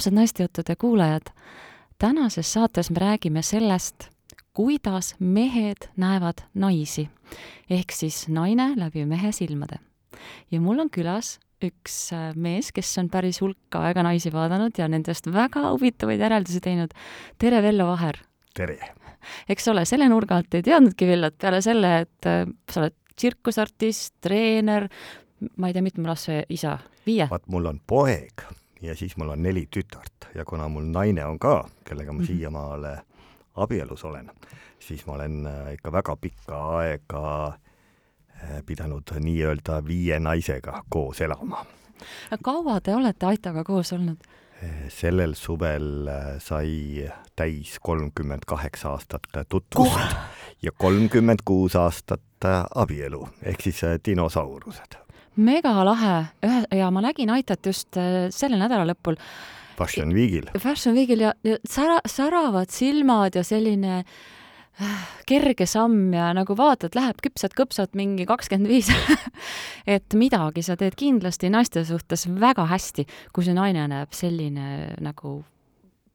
armsad naistejuttude kuulajad, tänases saates me räägime sellest, kuidas mehed näevad naisi. ehk siis naine läbi mehe silmade. ja mul on külas üks äh, mees, kes on päris hulka aega naisi vaadanud ja nendest väga huvitavaid järeldusi teinud. tere, Vello Vaher! tere! eks ole, selle nurga alt ei teadnudki Villot, peale selle, et äh, sa oled tsirkusartist, treener, ma ei tea, mitme lapse isa, viie? vaat mul on poeg ja siis mul on neli tütart ja kuna mul naine on ka, kellega ma mm -hmm. siiamaale abielus olen, siis ma olen äh, ikka väga pikka aega äh, pidanud nii-öelda viie naisega koos elama. kaua te olete Aitaga koos olnud? sellel suvel sai täis kolmkümmend kaheksa aastat tutvust ja kolmkümmend kuus aastat abielu ehk siis dinosaurused megalahe, ühe, ja ma nägin Aitat just äh, sellel nädalalõpul. Fashion Weekil. Fashion Weekil ja, ja sära, säravad silmad ja selline äh, kerge samm ja nagu vaatad, läheb küpsad-kõpsad mingi kakskümmend viis et midagi sa teed kindlasti naiste suhtes väga hästi, kui see naine näeb selline nagu,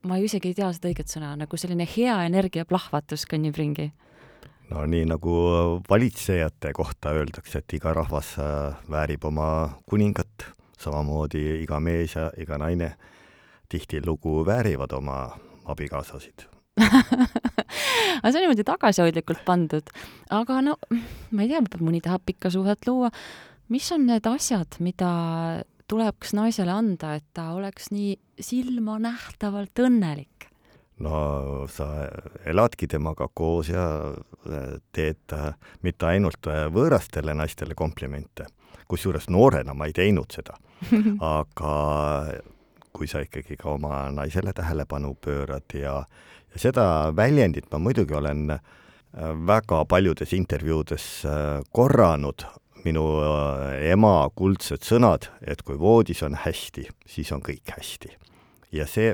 ma isegi ei tea seda õiget sõna, nagu selline hea energia plahvatus kõnnib ringi no nii nagu valitsejate kohta öeldakse, et iga rahvas äh, väärib oma kuningat, samamoodi iga mees ja iga naine tihtilugu väärivad oma abikaasasid aga see on niimoodi tagasihoidlikult pandud. aga no ma ei tea, mõni tahab pikka suhet luua. mis on need asjad, mida tuleks naisele anda, et ta oleks nii silmanähtavalt õnnelik? No sa eladki temaga koos ja äh, teed äh, mitte ainult äh, võõrastele naistele komplimente, kusjuures noorena ma ei teinud seda, aga kui sa ikkagi ka oma naisele tähelepanu pöörad ja, ja seda väljendit ma muidugi olen väga paljudes intervjuudes korranud, minu ema kuldsed sõnad, et kui voodis on hästi, siis on kõik hästi. ja see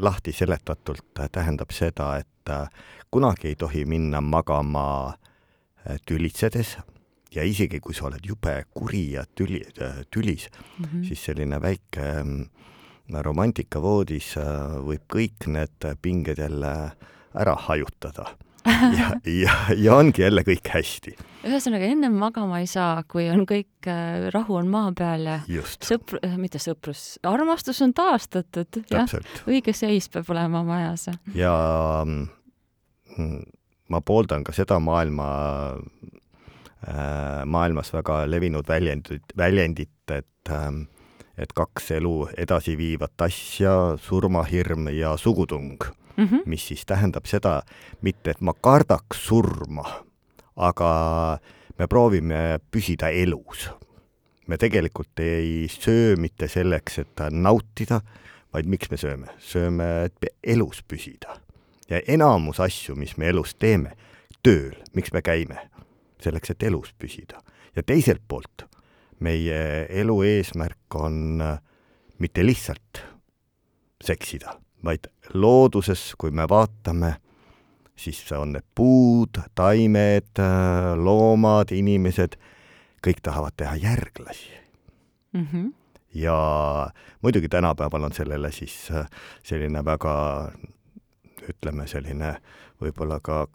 lahti seletatult tähendab seda, et äh, kunagi ei tohi minna magama äh, tülitsedes ja isegi, kui sa oled jube kuri ja tüli, äh, tülis mm, -hmm. siis selline väike mm, romantikavoodis võib kõik need pinged jälle ära hajutada ja, ja, ja ongi jälle kõik hästi. ühesõnaga, ennem magama ei saa, kui on kõik äh,, rahu on maa peal ja Just. sõpr-, äh, mitte sõprus, armastus on taastatud, õige seis peab olema majas. ja mm, ma pooldan ka seda maailma äh,, maailmas väga levinud väljendit, väljendit, et äh, et kaks elu edasi viivat asja, surmahirm ja sugutung mm, -hmm. mis siis tähendab seda, mitte et ma kardaks surma, aga me proovime püsida elus. me tegelikult ei söö mitte selleks, et nautida, vaid miks me sööme? sööme, et elus püsida. ja enamus asju, mis me elus teeme, tööl, miks me käime? selleks, et elus püsida. ja teiselt poolt, meie elu eesmärk on mitte lihtsalt seksida vaid looduses, kui me vaatame, siis on need puud, taimed, loomad, inimesed, kõik tahavad teha järglasi mm. -hmm. ja muidugi tänapäeval on sellele siis äh, selline väga ütleme, selline võib-olla ka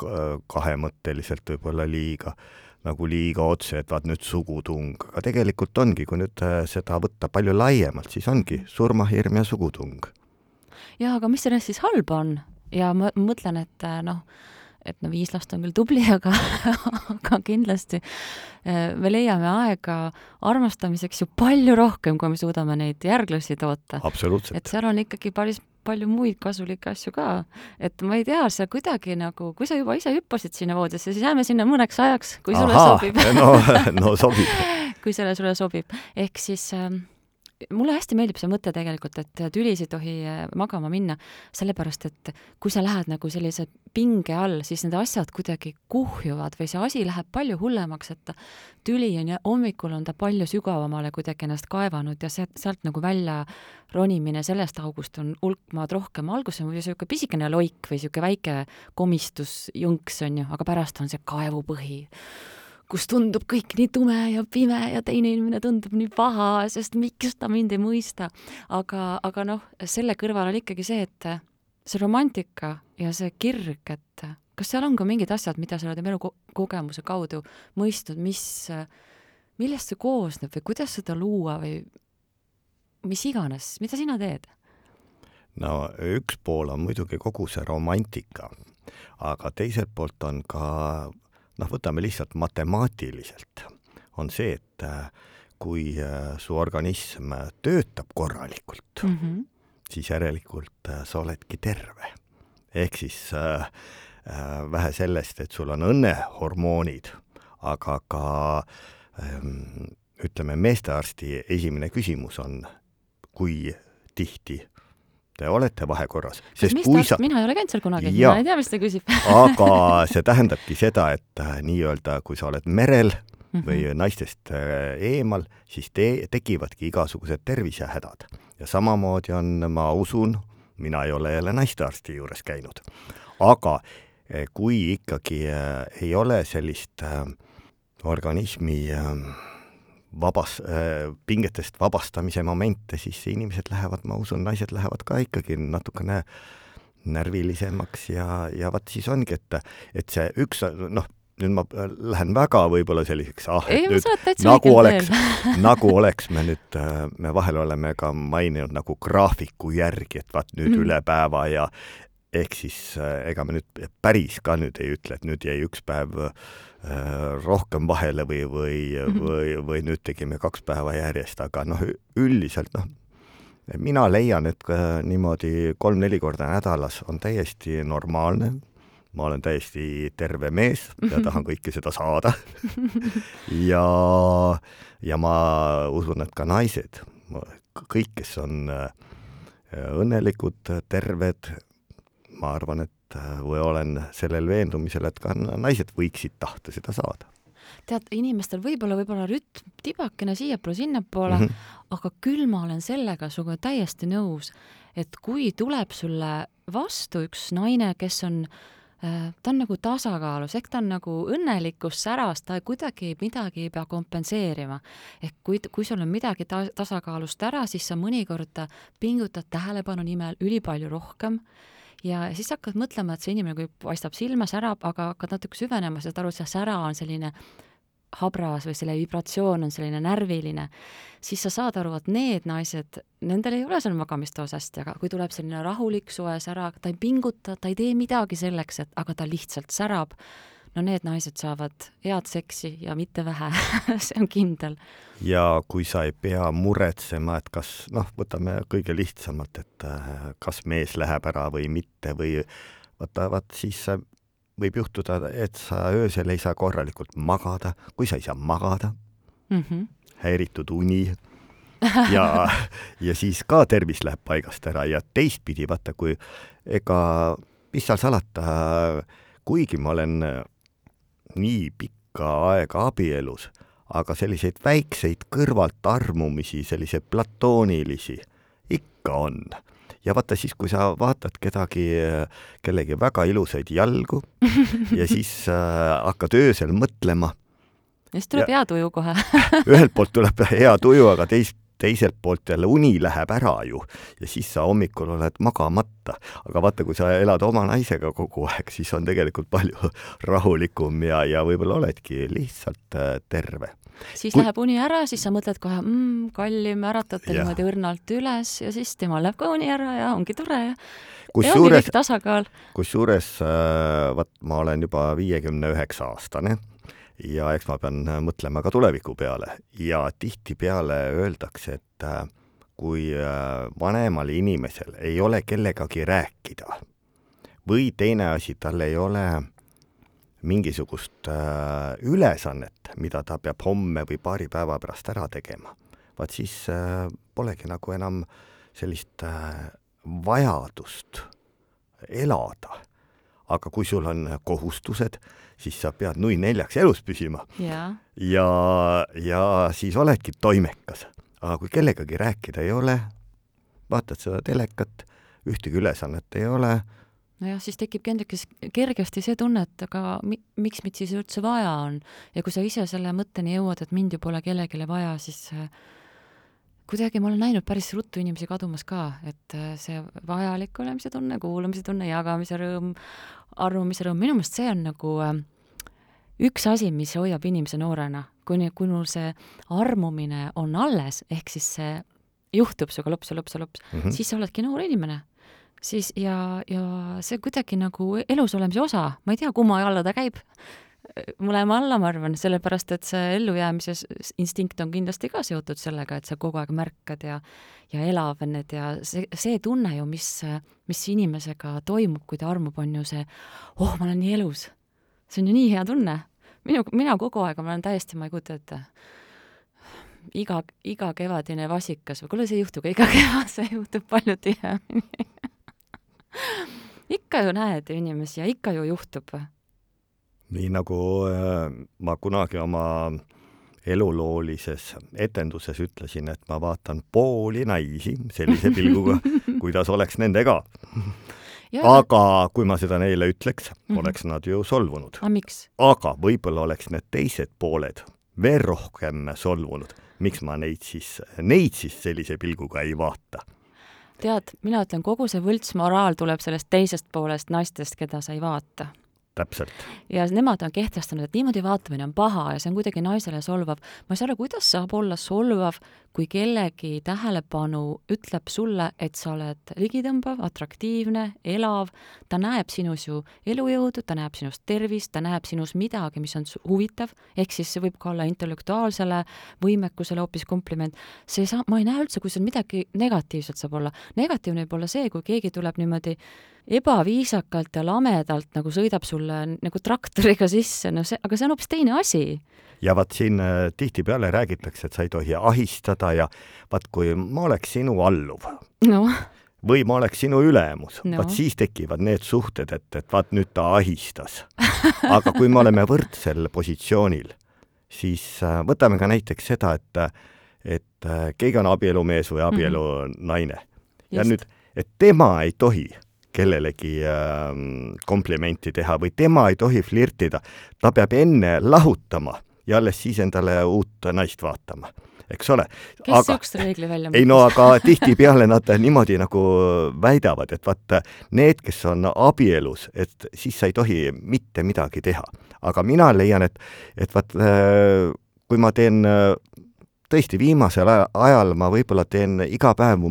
kahemõtteliselt võib-olla liiga, nagu liiga otse, et vaat nüüd sugutung, aga tegelikult ongi, kui nüüd äh, seda võtta palju laiemalt, siis ongi surmahirm ja sugutung jaa, aga mis sellest siis halba on? ja ma mõtlen, et äh, noh, et no viis last on küll tubli, aga, aga kindlasti äh, me leiame aega armastamiseks ju palju rohkem, kui me suudame neid järglasi toota. et seal on ikkagi päris palju muid kasulikke asju ka. et ma ei tea, sa kuidagi nagu, kui sa juba ise hüppasid sinna voodisse, siis jääme sinna mõneks ajaks, kui Aha, sulle sobib no, no sobib kui selle sulle sobib. ehk siis äh, mulle hästi meeldib see mõte tegelikult, et tülis ei tohi äh, magama minna, sellepärast et kui sa lähed nagu sellise pinge all, siis need asjad kuidagi kuhjuvad või see asi läheb palju hullemaks, et tüli on ja hommikul on ta palju sügavamale kuidagi ennast kaevanud ja sealt, sealt nagu välja ronimine sellest august on hulk maad rohkem, alguses on niisugune pisikene loik või niisugune väike komistusjunks, on ju, aga pärast on see kaevupõhi kus tundub kõik nii tume ja pime ja teine inimene tundub nii paha, sest miks ta mind ei mõista. aga, aga noh, selle kõrval on ikkagi see, et see romantika ja see kirg, et kas seal on ka mingid asjad, mida sa oled oma elukogemuse kaudu mõistnud, mis, millest see koosneb või kuidas seda luua või mis iganes, mida sina teed? no üks pool on muidugi kogu see romantika, aga teiselt poolt on ka noh, võtame lihtsalt matemaatiliselt, on see, et äh, kui äh, su organism töötab korralikult mm, -hmm. siis järelikult äh, sa oledki terve. ehk siis äh, vähe sellest, et sul on õnnehormoonid, aga ka ähm, ütleme, meestearsti esimene küsimus on, kui tihti te olete vahekorras. sest kui sa mina ei ole käinud seal kunagi, mina ei tea, mis ta küsib aga see tähendabki seda, et äh, nii-öelda, kui sa oled merel mm -hmm. või naistest äh, eemal, siis te-, tekivadki igasugused tervisehädad. ja samamoodi on, ma usun, mina ei ole jälle naistearsti juures käinud, aga äh, kui ikkagi ei ole sellist organismi vabas äh,, pingetest vabastamise momente, siis inimesed lähevad, ma usun, naised lähevad ka ikkagi natukene närvilisemaks ja, ja vot siis ongi, et, et see üks, noh, nüüd ma lähen väga võib-olla selliseks, ah, et nüüd nagu oleks, nagu oleks me nüüd, me vahel oleme ka maininud nagu graafiku järgi, et vaat nüüd mm. üle päeva ja ehk siis ega me nüüd päris ka nüüd ei ütle, et nüüd jäi üks päev äh, Äh, rohkem vahele või, või mm, -hmm. või, või nüüd tegime kaks päeva järjest, aga noh, üldiselt noh, mina leian, et niimoodi kolm-neli korda nädalas on täiesti normaalne, ma olen täiesti terve mees ja tahan kõike seda saada. Ja, ja ma usun, et ka naised, kõik, kes on äh, õnnelikud, terved, ma arvan, et Äh, või olen sellel veendumisel, et ka naised võiksid tahta seda saada. tead, inimestel võib-olla, võib-olla rütm tibakene siiapoole-sinnapoole mm, -hmm. aga küll ma olen sellega sinuga täiesti nõus, et kui tuleb sulle vastu üks naine, kes on äh, ta on nagu tasakaalus, ehk ta on nagu õnnelikus säras, ta kuidagi midagi ei pea kompenseerima. ehk kui, kui sul on midagi ta-, tasakaalust ära, siis sa mõnikord pingutad tähelepanu nimel ülipalju rohkem ja siis hakkad mõtlema, et see inimene kui paistab silma, särab, aga hakkad natuke süvenema, saad aru, et see sära on selline habras või selle vibratsioon on selline närviline, siis sa saad aru, et need naised, nendel ei ole seal magamistoas hästi, aga kui tuleb selline rahulik soe sära, ta ei pinguta, ta ei tee midagi selleks, et aga ta lihtsalt särab, no need naised saavad head seksi ja mitte vähe see on kindel. ja kui sa ei pea muretsema, et kas noh, võtame kõige lihtsamalt, et äh, kas mees läheb ära või mitte või vaata, vaat siis võib juhtuda, et sa öösel ei saa korralikult magada, kui sa ei saa magada mm, -hmm. häiritud uni ja, ja siis ka tervis läheb paigast ära ja teistpidi, vaata, kui ega mis seal salata, kuigi ma olen nii pikka aega abielus, aga selliseid väikseid kõrvaltarmumisi, selliseid platoonilisi ikka on. ja vaata siis, kui sa vaatad kedagi, kellegi väga ilusaid jalgu ja siis äh, hakkad öösel mõtlema. siis tuleb ja, hea tuju kohe ühelt poolt tuleb hea tuju, aga teist teiselt poolt jälle uni läheb ära ju ja siis sa hommikul oled magamata. aga vaata, kui sa elad oma naisega kogu aeg, siis on tegelikult palju rahulikum ja, ja võib-olla oledki lihtsalt äh, terve. siis kui... läheb uni ära, siis sa mõtled kohe mmm,, kallim, äratate niimoodi õrnalt üles ja siis temal läheb ka uni ära ja ongi tore ja kusjuures, tasakaal. kusjuures äh, vot ma olen juba viiekümne üheksa aastane ja eks ma pean äh, mõtlema ka tuleviku peale ja tihtipeale öeldakse, et äh, kui äh, vanemal inimesel ei ole kellegagi rääkida või teine asi, tal ei ole mingisugust ülesannet, mida ta peab homme või paari päeva pärast ära tegema, vaat siis polegi nagu enam sellist vajadust elada. Aga kui sul on kohustused, siis sa pead nui neljaks elus püsima. ja, ja, ja siis oledki toimekas. aga kui kellegagi rääkida ei ole, vaatad seda telekat, ühtegi ülesannet ei ole, nojah, siis tekib kergesti, kergesti see tunne, et aga mi-, miks mind siis üldse vaja on. ja kui sa ise selle mõtteni jõuad, et mind ju pole kellelegi vaja, siis äh, kuidagi ma olen näinud päris ruttu inimesi kadumas ka, et äh, see vajalik olemise tunne, kuulamise tunne, jagamise rõõm, arvamise rõõm, minu meelest see on nagu äh, üks asi, mis hoiab inimese noorena, kuni, kuni see armumine on alles, ehk siis see juhtub sinuga lops ja lops ja lops mm, -hmm. siis sa oledki noor inimene. siis ja, ja see kuidagi nagu elus olemise osa, ma ei tea, kumma alla ta käib, mõlema alla, ma arvan, sellepärast et see ellujäämise instinkt on kindlasti ka seotud sellega, et sa kogu aeg märkad ja ja elavned ja see, see tunne ju, mis, mis inimesega toimub, kui ta armub, on ju see, oh, ma olen nii elus. see on ju nii hea tunne. minu, mina kogu aeg, ma olen täiesti, ma ei kujuta ette, iga, iga kevadine vasikas või kuule, see ei juhtu ka iga kevad, see juhtub palju tihemini ikka ju näed inimesi ja ikka ju juhtub nii nagu äh, ma kunagi oma eluloolises etenduses ütlesin, et ma vaatan pooli naisi sellise pilguga, kuidas oleks nendega. aga kui ma seda neile ütleks mm, -hmm. oleks nad ju solvunud. aga võib-olla oleks need teised pooled veel rohkem solvunud. miks ma neid siis, neid siis sellise pilguga ei vaata? tead, mina ütlen, kogu see võltsmoraal tuleb sellest teisest poolest naistest, keda sa ei vaata täpselt. ja nemad on kehtestanud, et niimoodi vaatamine on paha ja see on kuidagi naisele solvav. ma ei saa aru, kuidas saab olla solvav, kui kellegi tähelepanu ütleb sulle, et sa oled ligitõmbav, atraktiivne, elav, ta näeb sinus ju elujõudu, ta näeb sinus tervist, ta näeb sinus midagi, mis on huvitav, ehk siis see võib ka olla intellektuaalsele võimekusele hoopis kompliment. see ei saa, ma ei näe üldse, kui seal midagi negatiivset saab olla. negatiivne võib olla see, kui keegi tuleb niimoodi ebaviisakalt ja lamedalt nagu sõidab sulle nagu traktoriga sisse, no see, aga see on hoopis teine asi. Ja vaat siin äh, tihtipeale räägitakse, et sa ei tohi ahistada ja vaat kui ma oleks sinu alluv no. või ma oleks sinu ülemus no., vaat siis tekivad need suhted, et, et vaat nüüd ta ahistas. aga kui me oleme võrdsel positsioonil, siis äh, võtame ka näiteks seda, et et äh, keegi on abielumees või abielunaine mm -hmm. ja Just. nüüd, et tema ei tohi kellelegi äh, komplimenti teha või tema ei tohi flirtida. ta peab enne lahutama ja alles siis endale uut naist vaatama, eks ole. kes niisuguse reegli välja mõtles? ei no aga tihtipeale nad niimoodi nagu väidavad, et vaata, need, kes on abielus, et siis sa ei tohi mitte midagi teha. aga mina leian, et, et vaat äh, kui ma teen äh, tõesti, viimasel ajal ma võib-olla teen iga päev,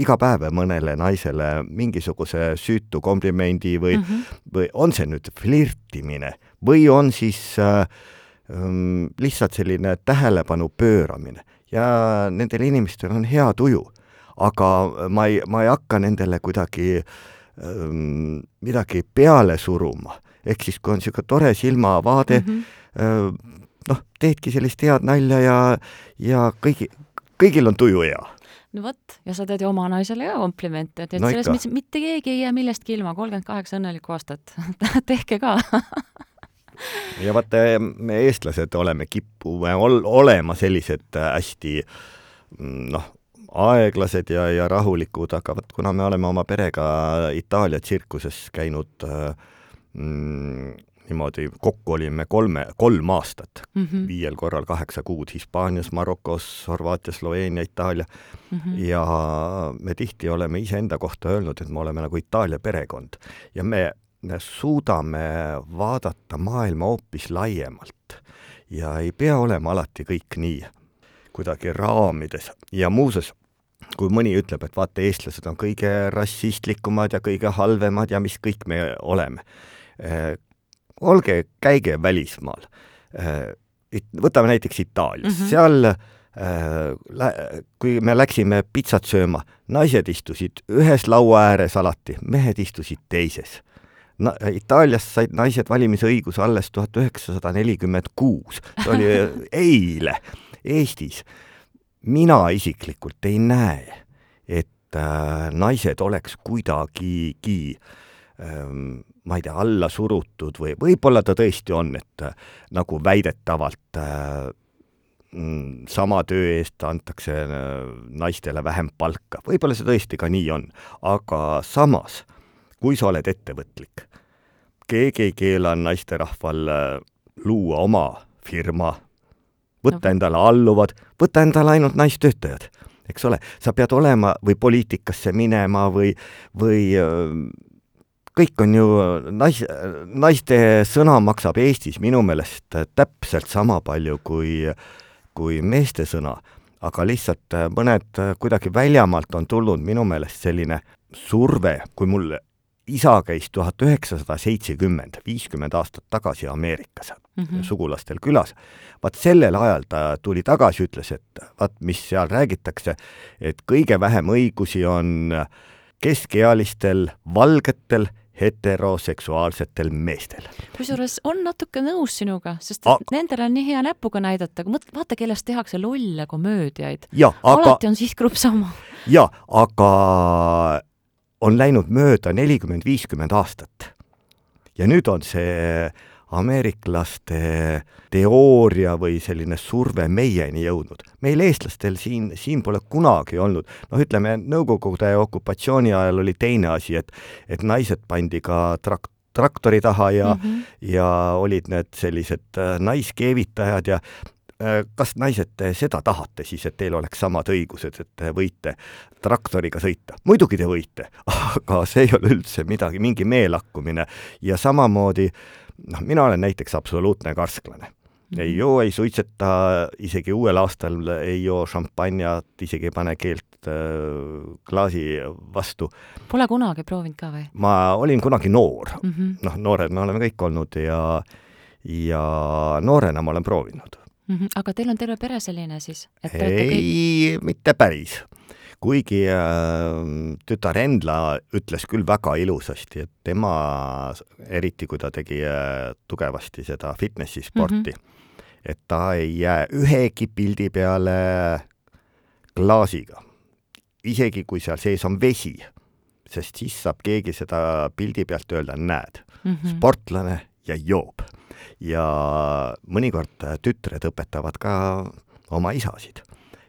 iga päev mõnele naisele mingisuguse süütu komplimendi või mm, -hmm. või on see nüüd flirtimine või on siis äh, lihtsalt selline tähelepanu pööramine ja nendel inimestel on hea tuju. aga ma ei, ma ei hakka nendele kuidagi ähm, midagi peale suruma. ehk siis, kui on niisugune tore silmavaade mm, -hmm. noh, teedki sellist head nalja ja, ja kõigi, kõigil on tuju hea no vot, ja sa teed ju oma naisele ka komplimente, et no selles mõttes mitte keegi ei jää millestki ilma, kolmkümmend kaheksa õnnelikku aastat tehke ka ja vaata, me eestlased oleme, kipume ol-, olema sellised hästi noh, aeglased ja, ja rahulikud, aga vot kuna me oleme oma perega Itaalia tsirkuses käinud mm, niimoodi kokku olime kolme, kolm aastat mm, -hmm. viiel korral kaheksa kuud Hispaanias, Marokos, Horvaatias, Sloveenia, Itaalia mm. -hmm. ja me tihti oleme iseenda kohta öelnud, et me oleme nagu Itaalia perekond ja me suudame vaadata maailma hoopis laiemalt ja ei pea olema alati kõik nii kuidagi raamides ja muuseas, kui mõni ütleb, et vaata, eestlased on kõige rassistlikumad ja kõige halvemad ja mis kõik me oleme olge, käige välismaal. Äh, võtame näiteks Itaalias mm, -hmm. seal äh, kui me läksime pitsat sööma, naised istusid ühes laua ääres alati, mehed istusid teises. Na-, Itaalias said naised valimisõiguse alles tuhat üheksasada nelikümmend kuus, see oli eile Eestis. mina isiklikult ei näe, et äh, naised oleks kuidagigi ähm, ma ei tea, alla surutud või võib-olla ta tõesti on, et äh, nagu väidetavalt äh, mm, sama töö eest antakse äh, naistele vähem palka, võib-olla see tõesti ka nii on, aga samas, kui sa oled ettevõtlik, keegi ei keela naisterahval äh, luua oma firma, võtta no. endale alluvad, võtta endale ainult naistöötajad, eks ole, sa pead olema või poliitikasse minema või, või kõik on ju, nais, naiste sõna maksab Eestis minu meelest täpselt sama palju kui, kui meeste sõna, aga lihtsalt mõned kuidagi väljamaalt on tulnud minu meelest selline surve, kui mul isa käis tuhat üheksasada seitsekümmend, viiskümmend aastat tagasi Ameerikas mm -hmm. sugulastel külas, vaat sellel ajal ta tuli tagasi, ütles, et vaat mis seal räägitakse, et kõige vähem õigusi on keskealistel valgetel heteroseksuaalsetel meestel. kusjuures on natuke nõus sinuga, sest A nendel on nii hea näpuga näidata, vaata, kellest tehakse lolle komöödiaid. Aga... alati on sihtgrupp sama. jaa, aga on läinud mööda nelikümmend, viiskümmend aastat. ja nüüd on see ameeriklaste teooria või selline surve meieni jõudnud. meil, eestlastel, siin, siin pole kunagi olnud, noh, ütleme, Nõukogude okupatsiooni ajal oli teine asi, et et naised pandi ka trak-, traktori taha ja mm, -hmm. ja olid need sellised äh, naiskeevitajad ja kas naised te seda tahate siis, et teil oleks samad õigused, et te võite traktoriga sõita? muidugi te võite, aga see ei ole üldse midagi, mingi meelakkumine ja samamoodi äh, noh, mina olen näiteks absoluutne karsklane. -hmm. ei joo, ei suitseta, isegi uuel aastal ei joo šampanjat, isegi ei pane keelt äh, klaasi vastu. Pole kunagi proovinud ka või? ma olin kunagi noor mm -hmm., noh, noored me oleme kõik olnud ja, ja noorena ma olen proovinud mm. -hmm. aga teil on terve pere selline siis? ei kõik..., mitte päris kuigi äh, tütar Endla ütles küll väga ilusasti, et tema, eriti kui ta tegi äh, tugevasti seda fitnessi sporti mm, -hmm. et ta ei jää ühegi pildi peale klaasiga. isegi kui seal sees on vesi, sest siis saab keegi seda pildi pealt öelda, näed mm, -hmm. sportlane ja joob. Ja mõnikord tütred õpetavad ka oma isasid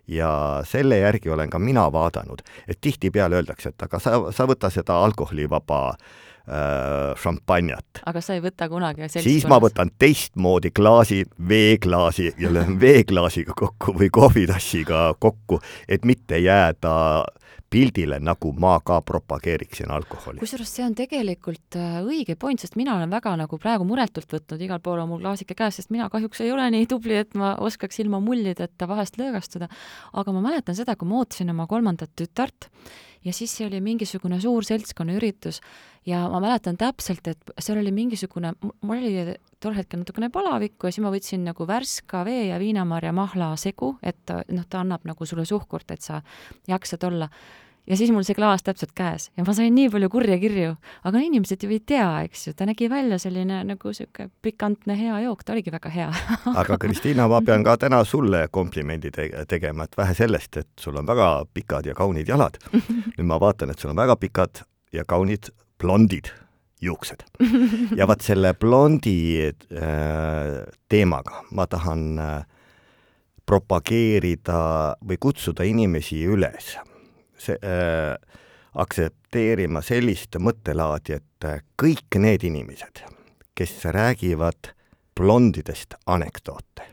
ja selle järgi olen ka mina vaadanud, et tihtipeale öeldakse, et aga sa, sa võta seda alkoholivaba äh, šampanjat. aga sa ei võta kunagi siis ma võtan teistmoodi klaasi, veeklaasi ja löön veeklaasiga kokku või kohvitassiga kokku, et mitte jääda pildile, nagu ma ka propageeriksin alkoholi. kusjuures see on tegelikult äh, õige point, sest mina olen väga nagu praegu muretult võtnud, igal pool on mul klaasike käes, sest mina kahjuks ei ole nii tubli, et ma oskaks ilma mullideta vahest lõõgastuda. aga ma mäletan seda, kui ma ootasin oma kolmandat tütart ja siis see oli mingisugune suur seltskonnaüritus ja ma mäletan täpselt, et seal oli mingisugune, mul oli tol hetkel natukene palavikku ja siis ma võtsin nagu värska vee ja viinamarja mahla segu, et noh, ta annab nagu sulle suhkurt, et sa jaksad olla ja siis mul see klaas täpselt käes. Ja ma sain nii palju kurje kirju, aga inimesed ju ei tea, eks ju, ta nägi välja selline nagu niisugune pikantne hea jook, ta oligi väga hea. Aga Kristiina, ma pean ka täna sulle komplimendi te tegema, et vähe sellest, et sul on väga pikad ja kaunid jalad, nüüd ma vaatan, et sul on väga pikad ja kaunid blondid juuksed. ja vaat selle blondi äh, teemaga ma tahan äh, propageerida või kutsuda inimesi üles see äh,, aktsepteerima sellist mõttelaadi, et äh, kõik need inimesed, kes räägivad blondidest anekdoote,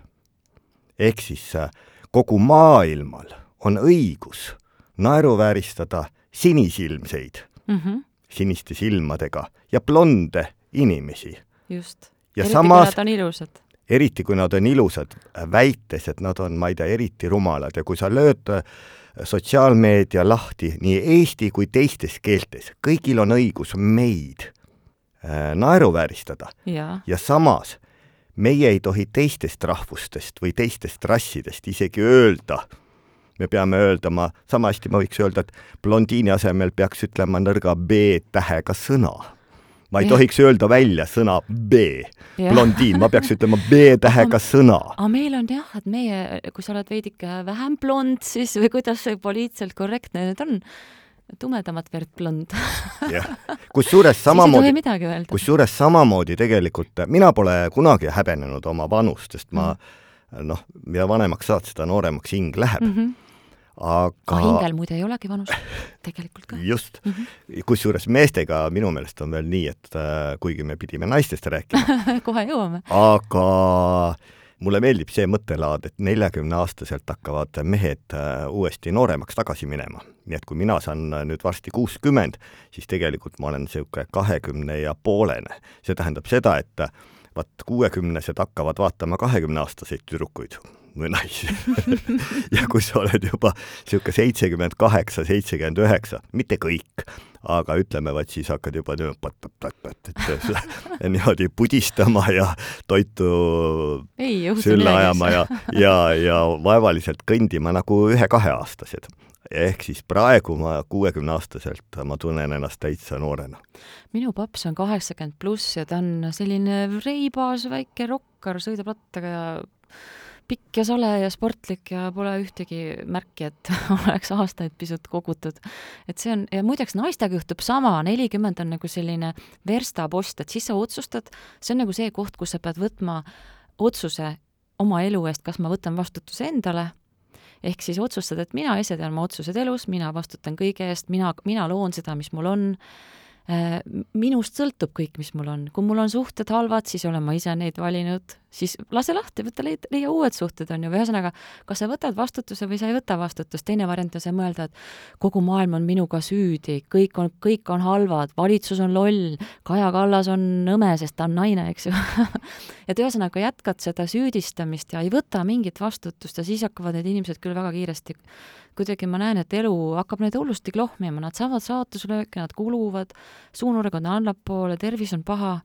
ehk siis äh, kogu maailmal on õigus naeruvääristada sinisilmseid mm, -hmm. siniste silmadega ja blonde inimesi. just. ja eriti samas, kui nad on ilusad. eriti kui nad on ilusad, väites, et nad on, ma ei tea, eriti rumalad ja kui sa lööd äh, sotsiaalmeedia lahti nii eesti kui teistes keeltes, kõigil on õigus meid äh, naeruvääristada. Ja. ja samas meie ei tohi teistest rahvustest või teistest rassidest isegi öelda, me peame öeldama, sama hästi ma võiks öelda, et blondiini asemel peaks ütlema nõrga B-tähega sõna ma ei ja. tohiks öelda välja sõna B, blondiin, ma peaks ütlema B-tähega sõna. aga meil on jah, et meie, kui sa oled veidike vähem blond, siis või kuidas see poliitiliselt korrektne nüüd on, tumedamat verd blond jah, kusjuures samamoodi, kusjuures samamoodi tegelikult mina pole kunagi häbenenud oma vanust, sest ma mm. noh, mida vanemaks saad, seda nooremaks hing läheb mm. -hmm. Aga ah, hingel muide ei olegi vanust, tegelikult ka. just mm -hmm., kusjuures meestega minu meelest on veel nii, et äh, kuigi me pidime naistest rääkima kohe jõuame. aga mulle meeldib see mõttelaad, et neljakümneaastaselt hakkavad mehed äh, uuesti nooremaks tagasi minema. nii et kui mina saan nüüd varsti kuuskümmend, siis tegelikult ma olen niisugune kahekümne ja poolene. see tähendab seda, et vaat kuuekümnesed hakkavad vaatama kahekümneaastaseid tüdrukuid või naisi. Ja kui sa oled juba niisugune seitsekümmend kaheksa, seitsekümmend üheksa, mitte kõik, aga ütleme, vaat siis hakkad juba niimoodi pudistama ja toitu Ei, sülle ajama ja, ja, ja vaevaliselt kõndima nagu ühe-kaheaastased ehk siis praegu ma kuuekümneaastaselt, ma tunnen ennast täitsa noorena. minu paps on kaheksakümmend pluss ja ta on selline reibas väike rokkar, sõidab rattaga ja pikk ja sole ja sportlik ja pole ühtegi märki, et oleks aastaid pisut kogutud. et see on, ja muideks naistega juhtub sama, nelikümmend on nagu selline verstapost, et siis sa otsustad, see on nagu see koht, kus sa pead võtma otsuse oma elu eest, kas ma võtan vastutuse endale ehk siis otsustad, et mina ise tean oma otsused elus, mina vastutan kõige eest, mina, mina loon seda, mis mul on Äh, minust sõltub kõik, mis mul on. kui mul on suhted halvad, siis olen ma ise neid valinud, siis lase lahti, võta, leia, uued suhted, on ju, või ühesõnaga, kas sa võtad vastutuse või sa ei võta vastutust, teine variant on see mõelda, et kogu maailm on minuga süüdi, kõik on, kõik on halvad, valitsus on loll, Kaja Kallas on nõme, sest ta on naine, eks ju. Et ühesõnaga jätkad seda süüdistamist ja ei võta mingit vastutust ja siis hakkavad need inimesed küll väga kiiresti. Kuidagi ma näen, et elu hakkab neid hullusti klohmima, nad saavad saatuslööke, nad kuluvad, suunurg on allapoole, tervis on paha,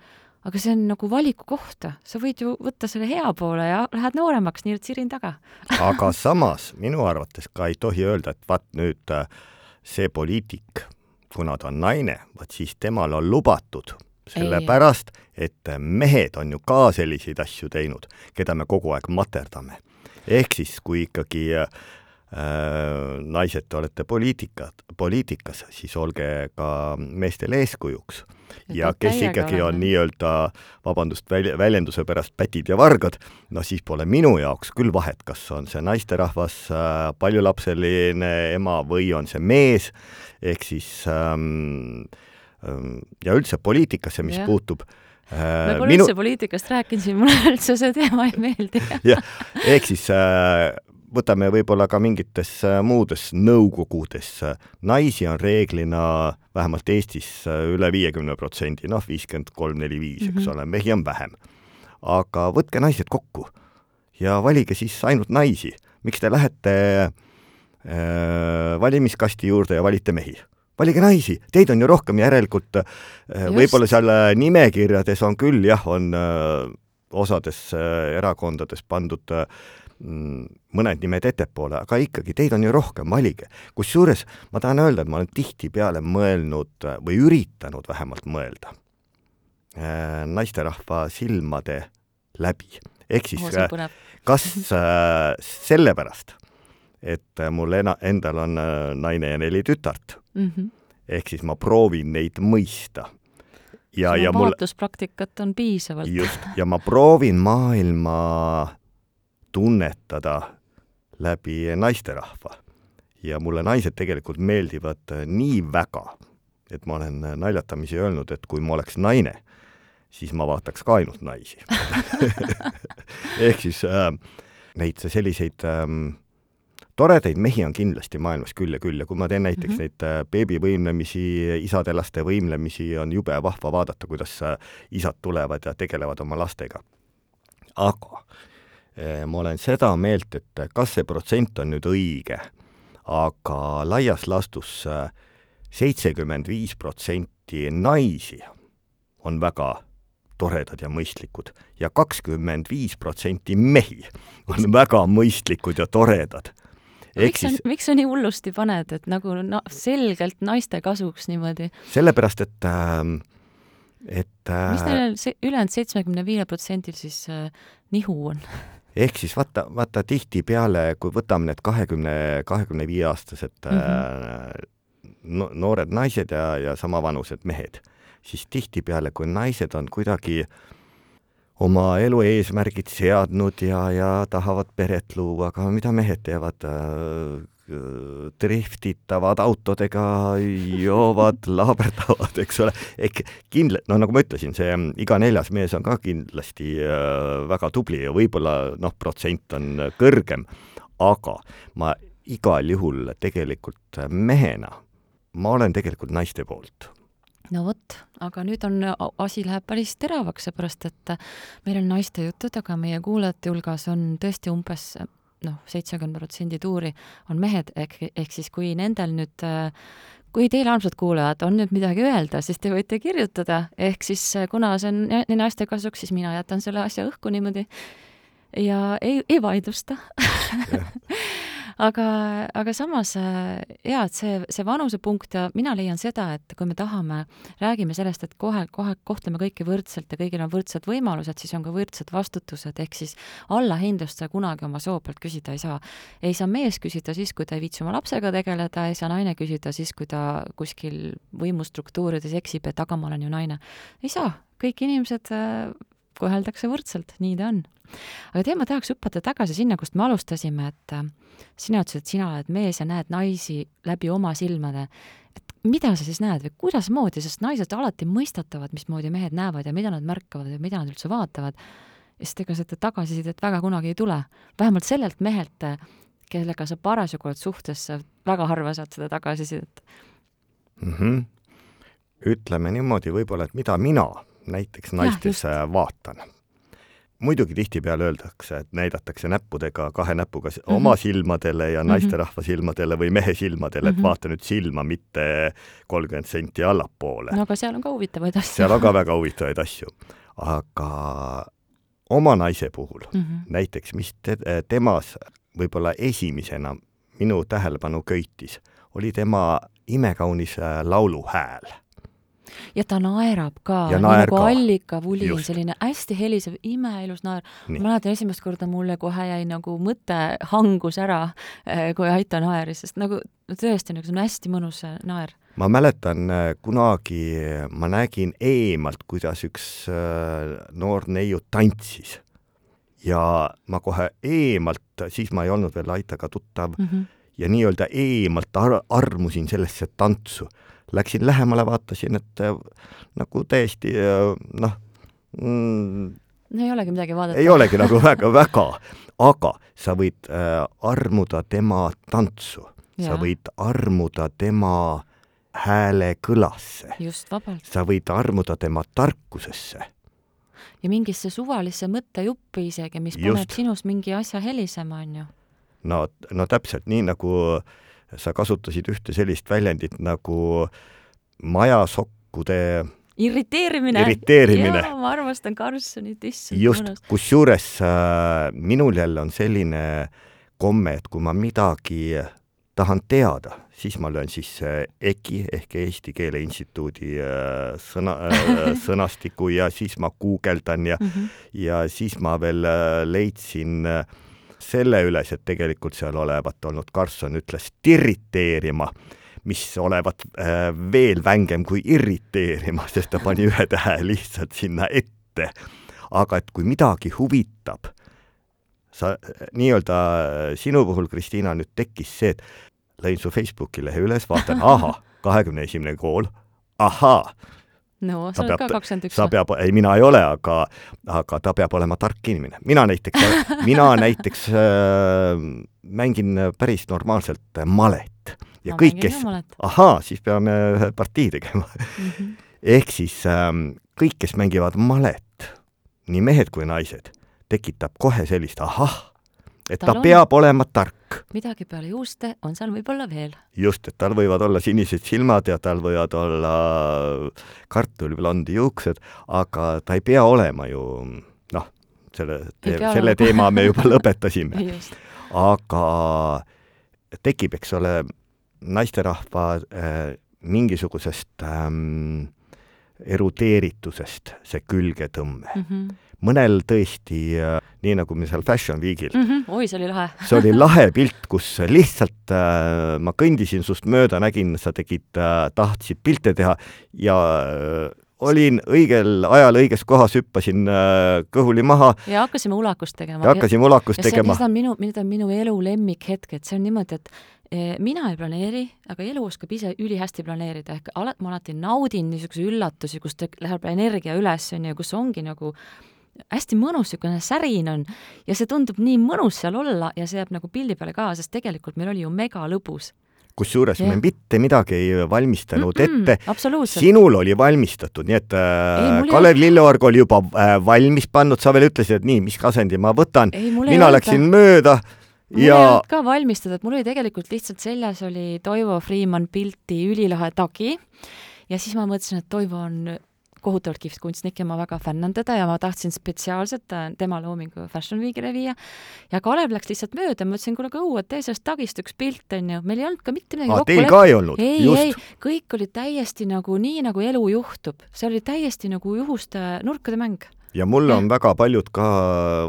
aga see on nagu valiku kohta, sa võid ju võtta selle hea poole ja lähed nooremaks, nii et sirin taga. Aga samas minu arvates ka ei tohi öelda, et vaat nüüd äh, see poliitik, kuna ta on naine, vaat siis temal on lubatud. Sellepärast, et mehed on ju ka selliseid asju teinud, keda me kogu aeg materdame. ehk siis, kui ikkagi äh, Äh, naised, te olete poliitikad, poliitikas, siis olge ka meestele eeskujuks. ja kes ikkagi on nii-öelda, vabandust välja, väljenduse pärast, pätid ja vargad, no siis pole minu jaoks küll vahet, kas on see naisterahvas, äh, paljulapseline ema või on see mees, ehk siis ähm, ähm, ja üldse poliitikasse, mis ja. puutub me äh, pole minu... üldse poliitikast rääkinud siin, mulle üldse see teema ei meeldi. jah, ehk siis äh, võtame võib-olla ka mingites äh, muudes nõukogudes, naisi on reeglina vähemalt Eestis äh, üle viiekümne protsendi, noh, viiskümmend kolm, neli, viis, eks mhm. ole, mehi on vähem. aga võtke naised kokku ja valige siis ainult naisi. miks te lähete äh, valimiskasti juurde ja valite mehi? valige naisi, teid on ju rohkem, järelikult äh, võib-olla seal nimekirjades on küll jah, on osades erakondades pandud äh, mõned nimed ettepoole, aga ikkagi, teid on ju rohkem, valige. kusjuures ma tahan öelda, et ma olen tihtipeale mõelnud või üritanud vähemalt mõelda äh, naisterahva silmade läbi. ehk siis oh, kas äh, sellepärast, et mul ena-, endal on äh, naine ja neli tütart mm, -hmm. ehk siis ma proovin neid mõista ja, ja mul vaatuspraktikat on piisavalt. just, ja ma proovin maailma tunnetada läbi naisterahva. ja mulle naised tegelikult meeldivad äh, nii väga, et ma olen äh, naljatamisi öelnud, et kui ma oleks naine, siis ma vaataks ka ainult naisi ehk siis äh, neid selliseid ähm, toredaid mehi on kindlasti maailmas küll ja küll ja kui ma teen näiteks mm -hmm. neid äh, beebivõimlemisi, isade-laste võimlemisi, on jube vahva vaadata, kuidas isad tulevad ja tegelevad oma lastega. aga ma olen seda meelt, et kas see protsent on nüüd õige, aga laias laastus eh, seitsekümmend viis protsenti naisi on väga toredad ja mõistlikud ja kakskümmend viis protsenti mehi on väga mõistlikud ja toredad. miks sa, miks sa nii hullusti paned, et nagu no, selgelt naiste kasuks niimoodi? sellepärast, et äh, et äh, mis neil ülejäänud seitsmekümne viiel protsendil siis äh, nihu on ehk siis vaata, vaata tihtipeale, kui võtame need kahekümne, kahekümne viie aastased mm -hmm. no, noored naised ja, ja samavanused mehed, siis tihtipeale, kui naised on kuidagi oma elu eesmärgid seadnud ja, ja tahavad peret luua, aga mida mehed teevad? Driftitavad autodega, joovad, laaberdavad, eks ole, ehk kindla-, no nagu ma ütlesin, see iga neljas mees on ka kindlasti äh, väga tubli ja võib-olla noh, protsent on kõrgem, aga ma igal juhul tegelikult mehena, ma olen tegelikult naiste poolt. No vot, aga nüüd on, asi läheb päris teravaks, seepärast et meil on naiste jutud, aga meie kuulajate hulgas on tõesti umbes noh, seitsekümmend protsenti tuuri on mehed, ehk, ehk siis kui nendel nüüd kui teil, armsad kuulajad, on nüüd midagi öelda, siis te võite kirjutada, ehk siis kuna see on naiste kasuks, siis mina jätan selle asja õhku niimoodi ja ei, ei vaidlusta aga, aga samas äh, jaa, et see, see vanusepunkt ja mina leian seda, et kui me tahame, räägime sellest, et kohe, kohe kohtleme kõiki võrdselt ja kõigil on võrdsed võimalused, siis on ka võrdsed vastutused, ehk siis allahindlust sa kunagi oma soo pealt küsida ei saa. ei saa mees küsida siis, kui ta ei viitsi oma lapsega tegeleda, ei saa naine küsida siis, kui ta kuskil võimustruktuurides eksib, et aga ma olen ju naine. ei saa, kõik inimesed äh, koheldakse võrdselt, nii ta on. aga tead, ma tahaks hüpata tagasi sinna, kust me alustasime, et äh, sina ütlesid, et sina oled mees ja näed naisi läbi oma silmade. et mida sa siis näed või kuidasmoodi, sest naised alati mõistatavad, mismoodi mehed näevad ja mida nad märkavad ja mida nad üldse vaatavad. ja sest ega seda tagasisidet väga kunagi ei tule. vähemalt sellelt mehelt, kellega sa parasjagu oled suhtes, väga harva saad seda tagasisidet mm. -hmm. ütleme niimoodi võib-olla, et mida mina näiteks naistes ja, vaatan. muidugi tihtipeale öeldakse, et näidatakse näppudega, kahe näpuga mm -hmm. oma silmadele ja mhm. naisterahva silmadele või mehe silmadele, et -hmm. vaata nüüd silma, mitte kolmkümmend senti allapoole. no aga seal on ka huvitavaid asju. seal on ka väga huvitavaid asju. aga oma naise puhul mm -hmm. näiteks, mis te, temas võib-olla esimesena minu tähelepanu köitis, oli tema imekaunis äh, lauluhääl ja ta naerab ka, nii nagu allikavulin, selline hästi helisev, imeilus naer. ma mäletan esimest korda mulle kohe jäi nagu mõte hangus ära, eh, kui Aito naeris, sest nagu tõesti nagu see on hästi mõnus naer. Ma mäletan eh, kunagi, ma nägin eemalt, kuidas üks eh, noor neiu tantsis. Ja ma kohe eemalt, siis ma ei olnud veel Aitaga tuttav mm, -hmm. ja nii-öelda eemalt ar armusin sellesse tantsu läksin lähemale, vaatasin, et äh, nagu täiesti äh, noh mm, no ei olegi midagi vaadata. ei olegi nagu väga-väga, aga sa võid äh, armuda tema tantsu, sa võid armuda tema hääle kõlasse. just, vabalt. sa võid armuda tema tarkusesse. ja mingisse suvalisse mõttejuppi isegi, mis paneb just. sinus mingi asja helisema, on ju. no, no täpselt nii, nagu äh, sa kasutasid ühte sellist väljendit nagu majasokkude irriteerimine. irriteerimine. jaa, ma armastan Karlssonit, issand. just, kusjuures äh, minul jälle on selline komme, et kui ma midagi tahan teada, siis ma löön sisse EKI ehk Eesti Keele Instituudi äh, sõna äh,, sõnastiku ja siis ma guugeldan ja mm, -hmm. ja siis ma veel äh, leidsin äh, selle üles, et tegelikult seal olevat olnud, Karlsson ütles tirriteerima, mis olevat äh, veel vängem kui irriteerima, sest ta pani ühe tähe lihtsalt sinna ette. aga et kui midagi huvitab, sa nii-öelda sinu puhul, Kristiina, nüüd tekkis see, et lõin su Facebooki lehe üles, vaatan, ahah, kahekümne esimene kool, ahaa no sa oled ka kakskümmend üks. sa peab, ei, mina ei ole, aga, aga ta peab olema tark inimene. mina näiteks, mina näiteks äh, mängin päris normaalselt malet ja ma kõik, kes, ahaa, siis peame ühe partii tegema mm. -hmm. ehk siis äh, kõik, kes mängivad malet, nii mehed kui naised, tekitab kohe sellist ahah et tal ta on... peab olema tark. midagi peale juuste on seal võib-olla veel. just, et tal võivad olla sinised silmad ja tal võivad olla kartuliblondi juuksed, aga ta ei pea olema ju noh, selle selle teema me juba lõpetasime aga tekib, eks ole, naisterahva äh, mingisugusest ähm, erudeeritusest see külgetõmme mm. -hmm mõnel tõesti, äh, nii nagu me seal Fashion Weekil mm. -hmm. oi, see oli lahe see oli lahe pilt, kus lihtsalt äh, ma kõndisin sust mööda, nägin, sa tegid äh,, tahtsid pilte teha ja äh, olin õigel ajal õiges kohas, hüppasin äh, kõhuli maha. ja hakkasime ulakust tegema. ja hakkasime ulakust ja tegema. see on minu, need on minu elu lemmikhetked, see on niimoodi, et eh, mina ei planeeri, aga elu oskab ise ülihästi planeerida, ehk alati, ma alati naudin niisuguseid üllatusi, kus läheb energia üles, on ju, kus ongi nagu hästi mõnus, niisugune särin on. Ja see tundub nii mõnus seal olla ja see jääb nagu pildi peale ka, sest tegelikult meil oli ju mega lõbus. Kusjuures me mitte midagi ei valmistanud mm -mm, ette. sinul oli valmistatud, nii et äh, ei, Kalev Lilleorg oli juba äh, valmis pannud, sa veel ütlesid, et nii, mis asendi ma võtan. mina läksin öelda. mööda mul ja... ei olnud ka valmistada, et mul oli tegelikult lihtsalt seljas oli Toivo Freeman pilti ülilahe tagi ja siis ma mõtlesin, et Toivo on kohutavalt kihvt kunstnik ja ma väga fännan teda ja ma tahtsin spetsiaalselt äh, tema loomingu Fashion Weekile viia. ja Kalev läks lihtsalt mööda, ma ütlesin, kuule, aga õue, tee sellest tagist üks pilt, onju. meil ei olnud ka mitte midagi kokku leppinud. Teil ka ei olnud? ei, ei, kõik oli täiesti nagu nii, nagu elu juhtub. see oli täiesti nagu juhuste nurkade mäng ja mulle on väga paljud ka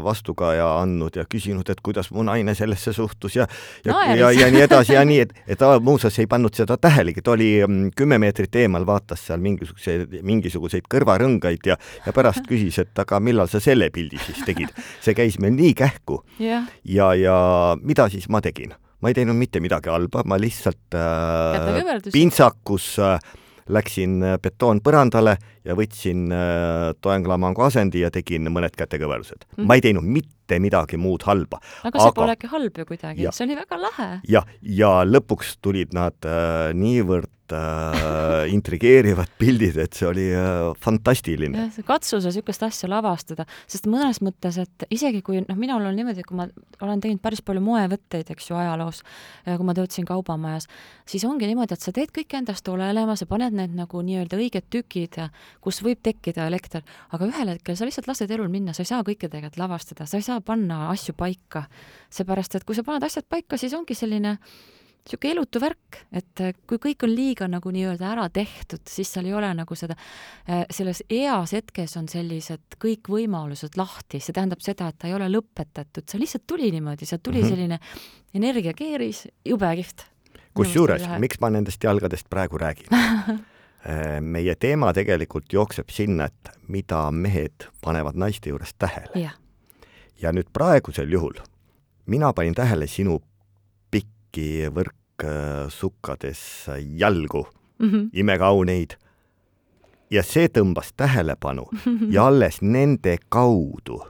vastukaja andnud ja küsinud, et kuidas mu naine sellesse suhtus ja ja no,, ja, ja nii edasi ja nii, et, et ta muuseas ei pannud seda tähelegi, ta oli mm, kümme meetrit eemal, vaatas seal mingisuguseid, mingisuguseid kõrvarõngaid ja, ja pärast küsis, et aga millal sa selle pildi siis tegid. see käis meil nii kähku. Yeah.. ja, ja mida siis ma tegin? ma ei teinud mitte midagi halba, ma lihtsalt äh, pintsakus äh, läksin äh, betoonpõrandale ja võtsin äh, toenglamangu asendi ja tegin mõned kätekõverused mm. -hmm. ma ei teinud mitte midagi muud halba. aga see polegi halb ju kuidagi, see oli väga lahe. jah, ja lõpuks tulid nad äh, niivõrd äh, intrigeerivad pildid, et see oli äh, fantastiline. katsu sa niisugust asja lavastada, sest mõnes mõttes, et isegi kui noh, minul on niimoodi, kui ma olen teinud päris palju moevõtteid, eks ju, ajaloos, kui ma töötasin kaubamajas, siis ongi niimoodi, et sa teed kõik endast olenema, sa paned need nagu nii-öelda õiged tükid, kus võib tekkida elekter, aga ühel hetkel sa lihtsalt lased elul minna, sa ei saa kõike tegelikult lavastada, sa ei saa panna asju paika. seepärast, et kui sa paned asjad paika, siis ongi selline niisugune elutu värk, et äh, kui kõik on liiga nagu nii-öelda ära tehtud, siis seal ei ole nagu seda, äh, selles eas hetkes on sellised kõik võimalused lahti, see tähendab seda, et ta ei ole lõpetatud, see lihtsalt tuli niimoodi, sealt tuli mm -hmm. selline energiakeeris, jube kihvt. kusjuures, miks ma nendest jalgadest praegu räägin äh, meie teema tegelikult jookseb sinna, et mida mehed panevad naiste juures tähele. ja nüüd praegusel juhul mina panin tähele sinu pikki võrksukkades jalgu mm, -hmm. imekauneid. ja see tõmbas tähelepanu ja alles nende kaudu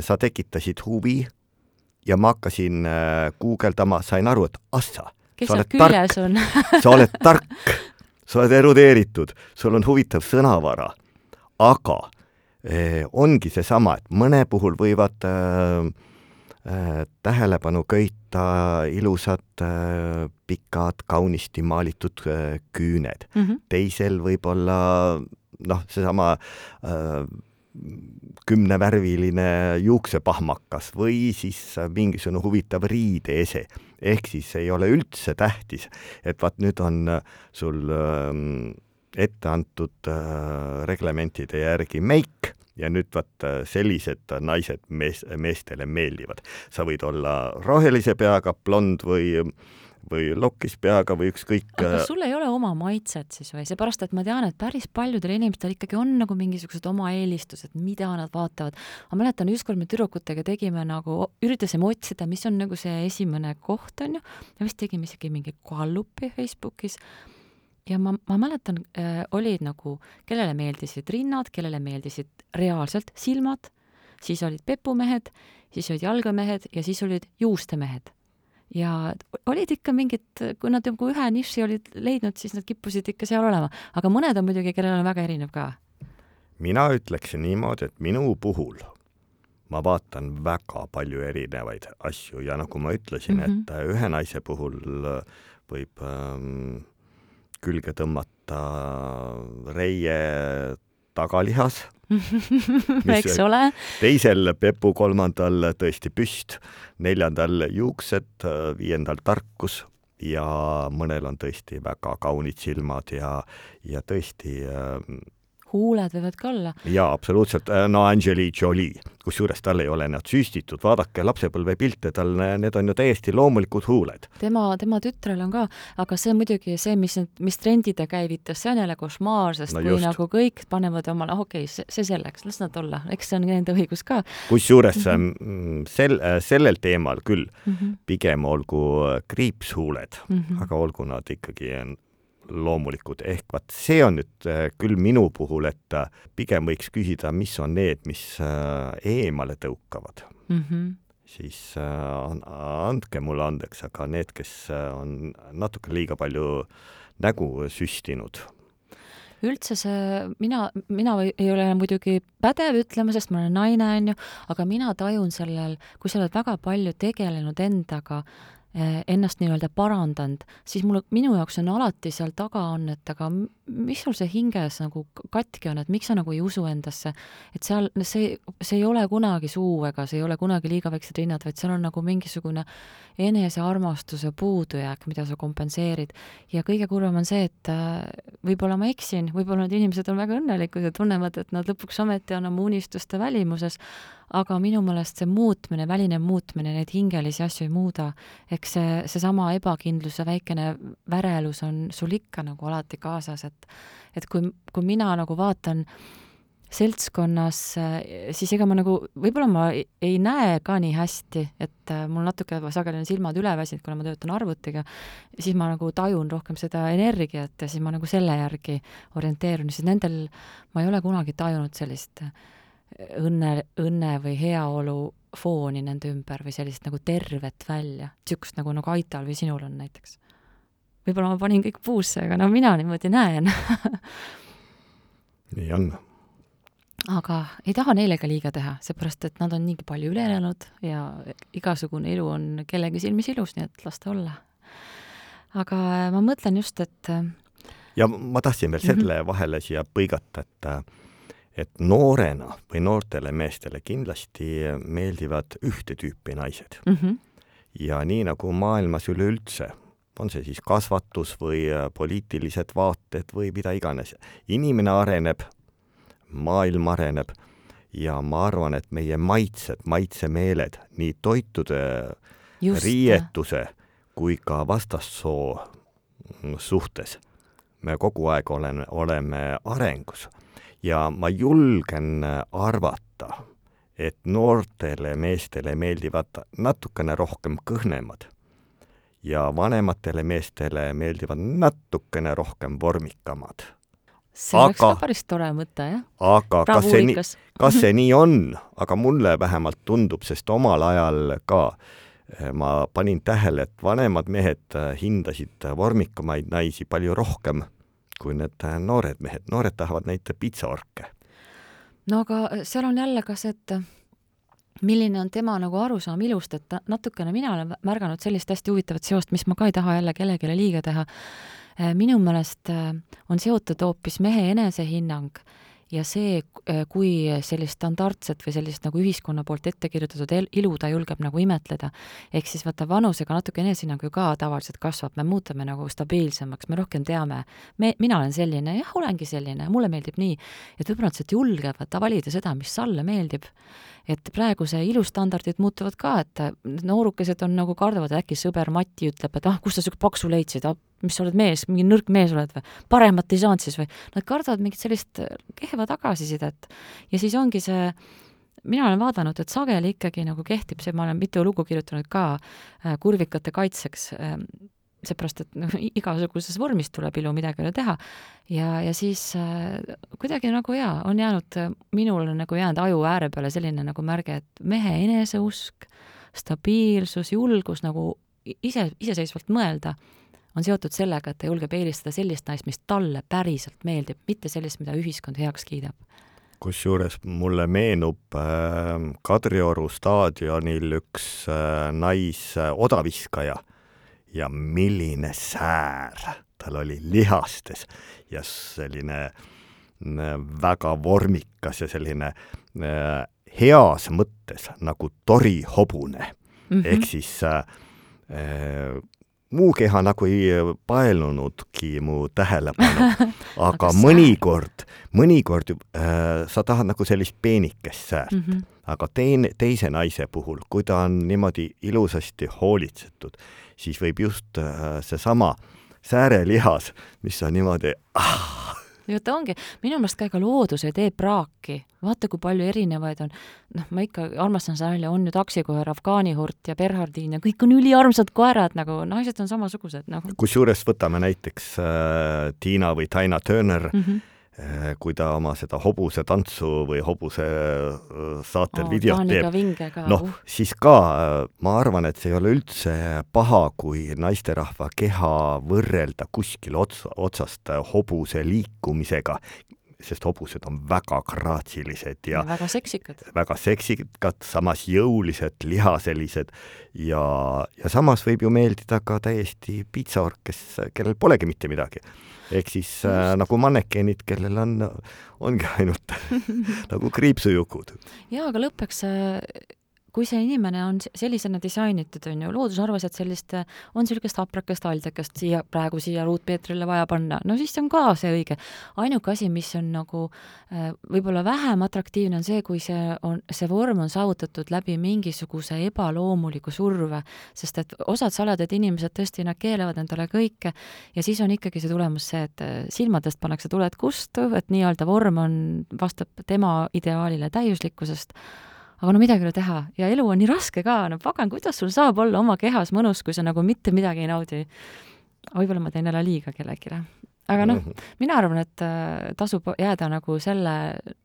sa tekitasid huvi ja ma hakkasin äh, guugeldama, sain aru, et assa, sa oled tark, sa oled tark, sa oled erudeeritud, sul on huvitav sõnavara, aga eh, ongi seesama, et mõne puhul võivad äh, Äh, tähelepanu köita ilusad äh, pikad, kaunisti maalitud äh, küüned mm. -hmm. teisel võib-olla noh, seesama äh, kümnevärviline juuksepahmakas või siis mingisugune huvitav riideese. ehk siis ei ole üldse tähtis, et vaat nüüd on sul äh, ette antud äh, reglementide järgi meik ja nüüd vaat äh, sellised naised mees, meestele meeldivad. sa võid olla rohelise peaga, blond või või lokis peaga või ükskõik. aga kas äh, sul ei ole oma maitset siis või, seepärast et ma tean, et päris paljudel inimestel ikkagi on nagu mingisugused oma eelistused, mida nad vaatavad. ma mäletan, ükskord me tüdrukutega tegime nagu, üritasime otsida, mis on nagu see esimene koht, on ju, ja vist tegime isegi mingi gallupi Facebookis ja ma, ma mäletan äh,, olid nagu, kellele meeldisid rinnad, kellele meeldisid reaalselt silmad, siis olid pepumehed, siis olid jalgamehed ja siis olid juustemehed. ja olid ikka mingid, kui nad nagu ühe niši olid leidnud, siis nad kippusid ikka seal olema, aga mõned on muidugi, kellel on väga erinev ka. mina ütleksin niimoodi, et minu puhul ma vaatan väga palju erinevaid asju ja nagu ma ütlesin mm, -hmm. et ühe naise puhul võib ähm, külge tõmmata reie tagalihas eks ole. teisel pepu, kolmandal tõesti püst, neljandal juuksed, viiendal tarkus ja mõnel on tõesti väga kaunid silmad ja, ja tõesti äh, huuled võivad ka olla. jaa, absoluutselt, no Angeli Jolie, kusjuures tal ei ole nad süstitud, vaadake lapsepõlvepilte, tal, need on ju täiesti loomulikud huuled. tema, tema tütrel on ka, aga see muidugi see, mis, mis trendide käivitas, see on jälle košmaar, sest no kui nagu kõik panevad omale, okei okay,, see selleks, las nad olla, eks see on nende õigus ka. kusjuures mm -hmm. sel, sellel teemal küll mm -hmm. pigem olgu kriipshuuled mm, -hmm. aga olgu nad ikkagi loomulikud, ehk vaat see on nüüd äh, küll minu puhul, et äh, pigem võiks küsida, mis on need, mis äh, eemale tõukavad. Mm. -hmm siis andke mulle andeks, aga need, kes on natuke liiga palju nägu süstinud, üldse see, mina, mina ei ole muidugi pädev ütlema, sest ma olen naine, on ju, aga mina tajun sellel, kui sa oled väga palju tegelenud endaga, ennast nii-öelda parandanud, siis mul, minu jaoks on alati seal taga on, et aga mis sul see hinges nagu katki on, et miks sa nagu ei usu endasse, et seal see, see ei ole kunagi suu ega see ei ole kunagi liiga väiksed rinnad, vaid seal on nagu mingisugune enesearmastuse puudujääk, mida sa kompenseerid. ja kõige kurvem on see, et äh, võib-olla ma eksin, võib-olla need inimesed on väga õnnelikud ja tunnevad, et nad lõpuks ometi on oma unistuste välimuses, aga minu meelest see muutmine, väline muutmine neid hingelisi asju ei muuda. eks see, seesama ebakindluse väikene värelus on sul ikka nagu alati kaasas, et et kui, kui mina nagu vaatan seltskonnas, siis ega ma nagu, võib-olla ma ei näe ka nii hästi, et äh, mul natuke sageli on silmad üle väsinud, kuna ma töötan arvutiga, siis ma nagu tajun rohkem seda energiat ja siis ma nagu selle järgi orienteerun, siis nendel ma ei ole kunagi tajunud sellist äh, õnne, õnne või heaolu fooni nende ümber või sellist nagu tervet välja, niisugust nagu, nagu Aital või sinul on näiteks. võib-olla ma panin kõik puusse, aga no mina niimoodi näen nii on. Aga ei taha neile ka liiga teha, seepärast et nad on niigi palju üle elanud ja igasugune elu on kellegi silmis ilus, nii et las ta olla. aga ma mõtlen just, et ja ma tahtsin veel selle mm -hmm. vahele siia põigata, et et noorena või noortele meestele kindlasti meeldivad ühte tüüpi naised mm. -hmm. ja nii nagu maailmas üleüldse, on see siis kasvatus või poliitilised vaated või mida iganes, inimene areneb, maailm areneb. Ja ma arvan, et meie maitsed, maitsemeeled, nii toitude, riietuse kui ka vastassoo suhtes, me kogu aeg oleme, oleme arengus. Ja ma julgen arvata, et noortele meestele meeldivad natukene rohkem kõhnemad. Ja vanematele meestele meeldivad natukene rohkem vormikamad. See oleks ka päris tore mõte, jah? aga kas see nii, kas see nii on, aga mulle vähemalt tundub, sest omal ajal ka eh, ma panin tähele, et vanemad mehed eh, hindasid vormikamaid naisi palju rohkem kui need äh, noored mehed, noored tahavad neid pitsaorke. no aga seal on jälle ka see, et milline on tema nagu arusaam ilust, et natukene mina olen märganud sellist hästi huvitavat seost, mis ma ka ei taha jälle kellelegi liiga teha. Minu meelest on seotud hoopis mehe enesehinnang ja see, äh, kui sellist standardset või sellist nagu ühiskonna poolt ette kirjutatud ilu ta julgeb nagu imetleda, ehk siis vaata, vanusega natuke enesehinnang ju ka tavaliselt kasvab, me muutume nagu stabiilsemaks, me rohkem teame, me, mina olen selline, jah, olengi selline, mulle meeldib nii. et võib-olla nad sealt julgevad valida seda, mis talle meeldib. Et praegu see ilustandardid muutuvad ka, et noorukesed on nagu kardavad, et äkki sõber Mati ütleb, et ah, kust sa niisugune paksu leidsid, ah, mis sa oled mees, mingi nõrk mees oled või, paremat ei saanud siis või, nad kardavad mingit sellist kehva tagasisidet. ja siis ongi see, mina olen vaadanud, et sageli ikkagi nagu kehtib see, ma olen mitu lugu kirjutanud ka äh, kurvikate kaitseks äh,, seepärast, et noh, igasuguses vormis tuleb ilu, midagi ei ole teha. ja, ja siis äh, kuidagi nagu jaa, on jäänud, minul on nagu jäänud aju ääre peale selline nagu märge, et mehe eneseusk, stabiilsus, julgus nagu ise, iseseisvalt mõelda, on seotud sellega, et ta julgeb eelistada sellist naist, mis talle päriselt meeldib, mitte sellist, mida ühiskond heaks kiidab kusjuures mulle meenub äh, Kadrioru staadionil üks äh, naisodaviskaja äh,, ja milline säär tal oli lihastes ja selline väga vormikas ja selline äh, heas mõttes nagu torihobune mm. -hmm. ehk siis äh, muu keha nagu ei paelnudki mu tähelepanu aga mõnikord, mõnikord äh, sa tahad nagu sellist peenikest säärt mm. -hmm. aga teine, teise naise puhul, kui ta on niimoodi ilusasti hoolitsetud, siis võib just äh, seesama säärelihas, mis on niimoodi ah, ja ta ongi, minu meelest ka ega loodus ei tee praaki, vaata kui palju erinevaid on, noh, ma ikka armastan seda nalja, on ju taksikoer, afgaanihurt ja Bernhardin ja kõik on üliarmsad koerad nagu, naised on samasugused nagu kusjuures võtame näiteks äh, Tiina või Taina Turner. Mm, -hmm. Äh, kui ta oma seda hobuse tantsu või hobuse äh, saatel videot teeb, noh uh., siis ka äh, ma arvan, et see ei ole üldse paha, kui naisterahva keha võrrelda kuskil otsa, otsast hobuse liikumisega, sest hobused on väga graatsilised ja ja väga seksikad. väga seksikad, samas jõulised, lihaselised ja, ja samas võib ju meeldida ka täiesti piitsaork, kes, kellel polegi mitte midagi. Ehk siis äh, nagu mannekeenid, kellel on, ongi ainult nagu kriipsujukud. jaa, aga lõppeks äh, kui see inimene on sellisena disainitud, on ju, loodus arvas, et sellist, on niisugust haprakest aldjakest siia, praegu siia ruutmeetrile vaja panna, no siis on ka see õige. ainuke asi, mis on nagu äh, võib-olla vähem atraktiivne, on see, kui see on, see vorm on saavutatud läbi mingisuguse ebaloomuliku surve, sest et osad saledad inimesed tõesti, nad keelavad endale kõike ja siis on ikkagi see tulemus see, et äh, silmadest pannakse tuled kustu, et nii-öelda vorm on, vastab tema ideaalile täiuslikkusest aga no midagi ei ole teha ja elu on nii raske ka, no pagan, kuidas sul saab olla oma kehas mõnus, kui sa nagu mitte midagi ei naudi. võib-olla ma teen jälle liiga kellelegi. aga noh, mina arvan, et äh, tasub jääda nagu selle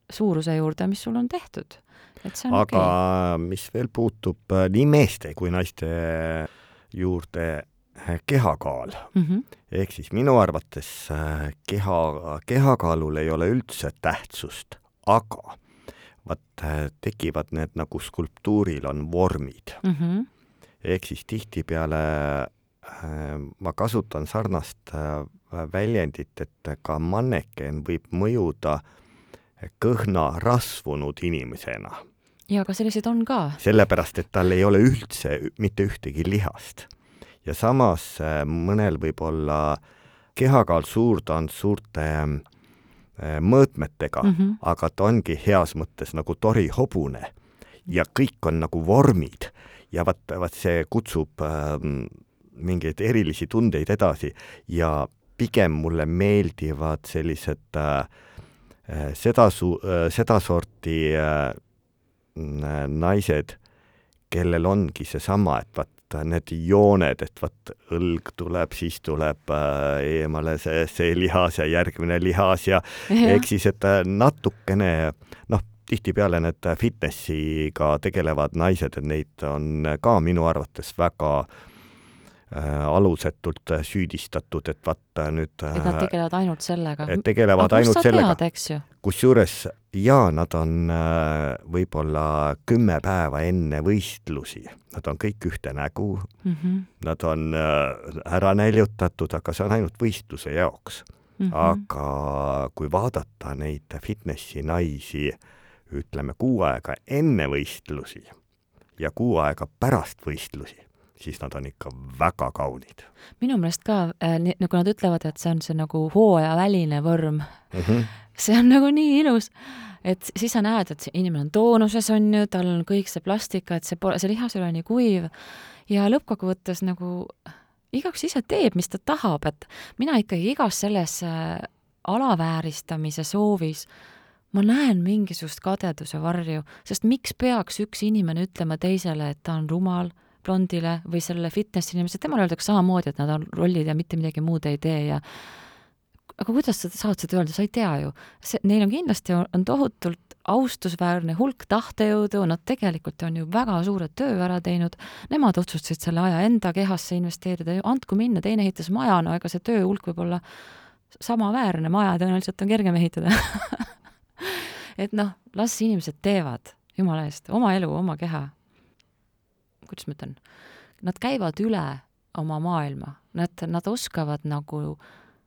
suuruse juurde, mis sul on tehtud. et see on aga okay. mis veel puutub äh, nii meeste kui naiste juurde äh, kehakaal, mm. -hmm. ehk siis minu arvates keha, kehakaalul ei ole üldse tähtsust, aga vaat äh, tekivad need nagu skulptuuril on vormid Mm -hmm. ehk siis tihtipeale äh, ma kasutan sarnast äh, väljendit, et ka manneken võib mõjuda kõhna rasvunud inimesena, ja aga selliseid on ka. sellepärast et tal ei ole üldse mitte ühtegi lihast. ja samas äh, mõnel võib olla kehakaal suur, ta on suurte äh, mõõtmetega mm. -hmm. aga ta ongi heas mõttes nagu torihobune ja kõik on nagu vormid ja vaat, vaat see kutsub ähm, mingeid erilisi tundeid edasi ja pigem mulle meeldivad sellised äh, äh, seda su- äh,, sedasorti äh, naised, kellel ongi seesama, et vaat need jooned, et vaat õlg tuleb, siis tuleb äh, eemale see, see lihas ja järgmine lihas ja ehk siis, et äh, natukene noh, tihtipeale need fitnessiga tegelevad naised, et neid on ka minu arvates väga äh, alusetult süüdistatud, et vaata nüüd et nad tegelevad ainult sellega. et tegelevad aga ainult sellega kusjuures jaa, nad on äh, võib-olla kümme päeva enne võistlusi, nad on kõik ühte nägu mm. -hmm. nad on äh, ära näljutatud, aga see on ainult võistluse jaoks Mm. -hmm. aga kui vaadata neid fitnessi naisi, ütleme kuu aega enne võistlusi ja kuu aega pärast võistlusi, siis nad on ikka väga kaunid minu meelest ka äh,, nagu nad ütlevad, et see on see nagu hooajaväline vorm mm. -hmm. see on nagu nii ilus, et siis sa näed, et see inimene on toonuses, on ju, tal on kõik see plastika, et see pole, see lihas ei ole nii kuiv ja lõppkokkuvõttes nagu igaüks ise teeb, mis ta tahab, et mina ikkagi igas selles äh, alavääristamise soovis ma näen mingisugust kadeduse varju, sest miks peaks üks inimene ütlema teisele, et ta on rumal, blondile või sellele fitnessi inimesele, temale öeldakse samamoodi, et nad on rollid ja mitte midagi muud ei tee ja aga kuidas sa saad seda öelda, sa ei tea ju. see, neil on kindlasti, on tohutult austusväärne hulk tahtejõudu, nad tegelikult on ju väga suure töö ära teinud, nemad otsustasid selle aja enda kehasse investeerida, andku minna, teine ehitas maja, no ega see tööhulk võib olla samaväärne, maja tõenäoliselt on kergem ehitada et noh, las inimesed teevad, jumala eest, oma elu, oma keha. Kuidas ma ütlen, nad käivad üle oma maailma, nad, nad oskavad nagu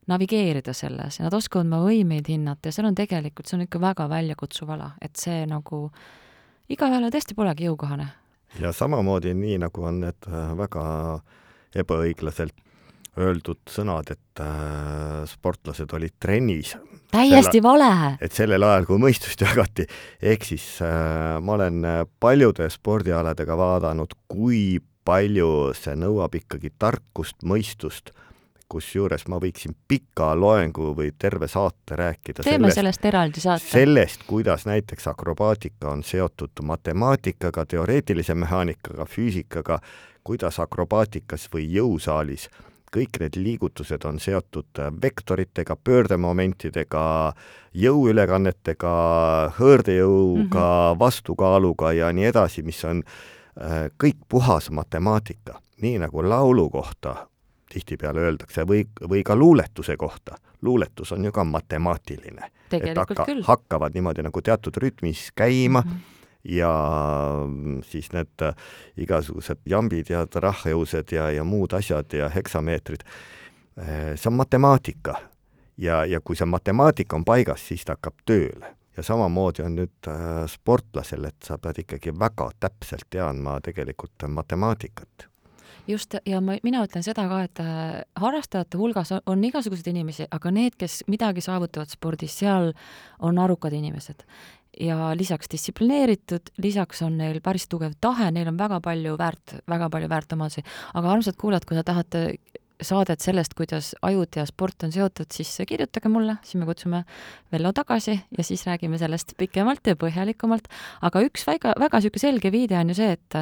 navigeerida selles ja nad oskavad oma võimeid hinnata ja seal on tegelikult, see on ikka väga väljakutsuv ala, et see nagu igaühele tõesti polegi jõukohane. ja samamoodi nii, nagu on need äh, väga ebaõiglaselt öeldud sõnad, et äh, sportlased olid trennis. täiesti vale! et sellel ajal, kui mõistust jagati, ehk siis äh, ma olen paljude spordialadega vaadanud, kui palju see nõuab ikkagi tarkust, mõistust kusjuures ma võiksin pika loengu või terve saate rääkida teeme sellest, sellest eraldi saate. sellest, kuidas näiteks akrobaatika on seotud matemaatikaga, teoreetilise mehaanikaga, füüsikaga, kuidas akrobaatikas või jõusaalis kõik need liigutused on seotud vektoritega, pöördemomentidega, jõuülekannetega, hõõrdejõuga mm, -hmm. vastukaaluga ja nii edasi, mis on äh, kõik puhas matemaatika. nii nagu laulu kohta tihtipeale öeldakse, või, või ka luuletuse kohta. luuletus on ju ka matemaatiline. et hakka, hakkavad niimoodi nagu teatud rütmis käima mm, -hmm ja siis need äh, igasugused jambid ja trahheused ja, ja muud asjad ja heksameetrid, äh, see on matemaatika. ja, ja kui see matemaatika on paigas, siis ta hakkab tööle. ja samamoodi on nüüd äh, sportlasel, et sa pead ikkagi väga täpselt teadma tegelikult matemaatikat just, ja ma, mina ütlen seda ka, et harrastajate hulgas on, on igasuguseid inimesi, aga need, kes midagi saavutavad spordis, seal on arukad inimesed. Ja lisaks distsiplineeritud, lisaks on neil päris tugev tahe, neil on väga palju väärt, väga palju väärt omadusi. aga armsad kuulajad, kui te tahate saadet sellest, kuidas ajud ja sport on seotud, siis kirjutage mulle, siis me kutsume Vello tagasi ja siis räägime sellest pikemalt ja põhjalikumalt. aga üks väga, väga niisugune selge viide on ju see, et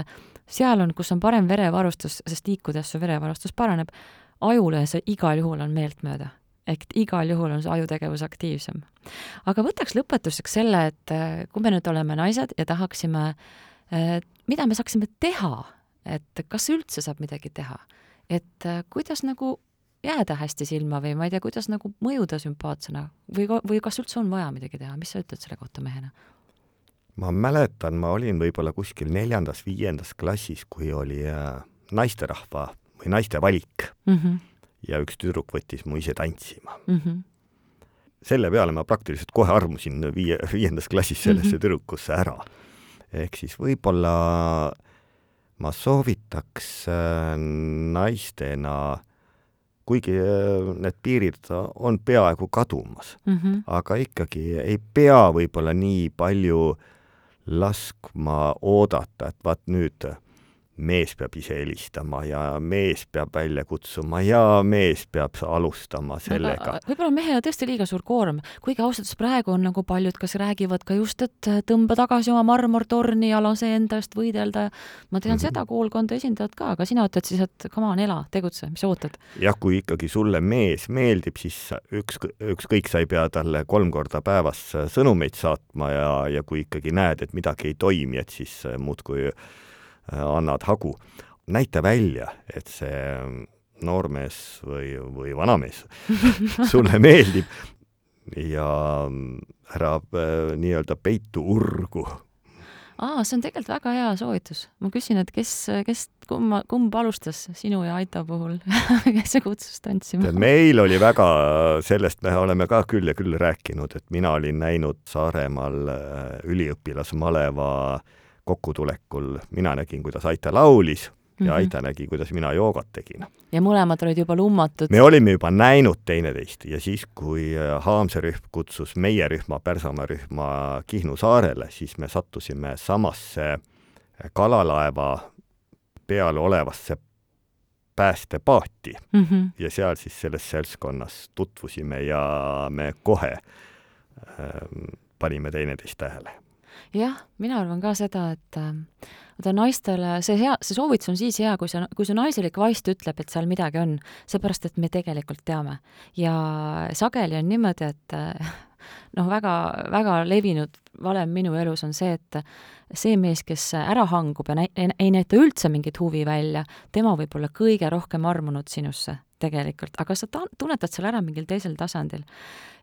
seal on, kus on parem verevarustus, sest liikudes su verevarustus paraneb, ajule see igal juhul on meeltmööda. Ehk igal juhul on see ajutegevus aktiivsem. aga võtaks lõpetuseks selle, et äh, kui me nüüd oleme naised ja tahaksime, äh, mida me saaksime teha, et kas üldse saab midagi teha, et äh, kuidas nagu jääda hästi silma või ma ei tea, kuidas nagu mõjuda sümpaatsena või, või kas üldse on vaja midagi teha, mis sa ütled selle kohta mehena? ma mäletan, ma olin võib-olla kuskil neljandas-viiendas klassis, kui oli äh, naisterahva või naiste valik mm. -hmm. Ja üks tüdruk võttis mu ise tantsima mm. -hmm. selle peale ma praktiliselt kohe armusin viie, viiendas klassis sellesse mm -hmm. tüdrukusse ära. ehk siis võib-olla ma soovitaks äh, naistena kuigi äh, need piirid on peaaegu kadumas mm, -hmm. aga ikkagi ei pea võib-olla nii palju laskma oodata, et vaat nüüd mees peab ise helistama ja mees peab välja kutsuma ja mees peab alustama sellega. võib-olla mehel on tõesti liiga suur koorem, kuigi ausalt öeldes praegu on nagu paljud, kes räägivad ka just, et tõmba tagasi oma marmortorni ja lase enda eest võidelda. ma tean mm -hmm. seda koolkonda esindajat ka, aga sina ütled siis, et come on, ela, tegutse, mis sa ootad? jah, kui ikkagi sulle mees meeldib, siis üks, ükskõik, sa ei pea talle kolm korda päevas sõnumeid saatma ja, ja kui ikkagi näed, et midagi ei toimi, et siis muudkui annad hagu. näita välja, et see noormees või, või vanamees sulle meeldib ja ära äh, nii-öelda peitu urgu. aa, see on tegelikult väga hea soovitus. ma küsin, et kes, kes, kumma, kumb alustas sinu ja Aito puhul kes see kutsus tantsima? meil oli väga, sellest me oleme ka küll ja küll rääkinud, et mina olin näinud Saaremaal äh, üliõpilasmaleva äh, kokkutulekul mina nägin, kuidas Aita laulis ja mm -hmm. Aita nägi, kuidas mina joogat tegin. ja mõlemad olid juba lummatud? me olime juba näinud teineteist ja siis, kui äh, Haamse rühm kutsus meie rühma, Pärsamaa rühma Kihnu saarele, siis me sattusime samasse äh, kalalaeva peal olevasse päästepaati mm -hmm. ja seal siis selles seltskonnas tutvusime ja me kohe ähm, panime teineteist tähele jah, mina arvan ka seda, et äh, vaata naistele see hea, see soovitus on siis hea, kui see, kui see naiselik vaist ütleb, et seal midagi on, seepärast et me tegelikult teame. ja sageli on niimoodi, et äh, noh, väga, väga levinud valem minu elus on see, et see mees, kes ära hangub ja näi-, ei näita üldse mingit huvi välja, tema võib olla kõige rohkem armunud sinusse tegelikult, aga sa ta-, tunnetad selle ära mingil teisel tasandil.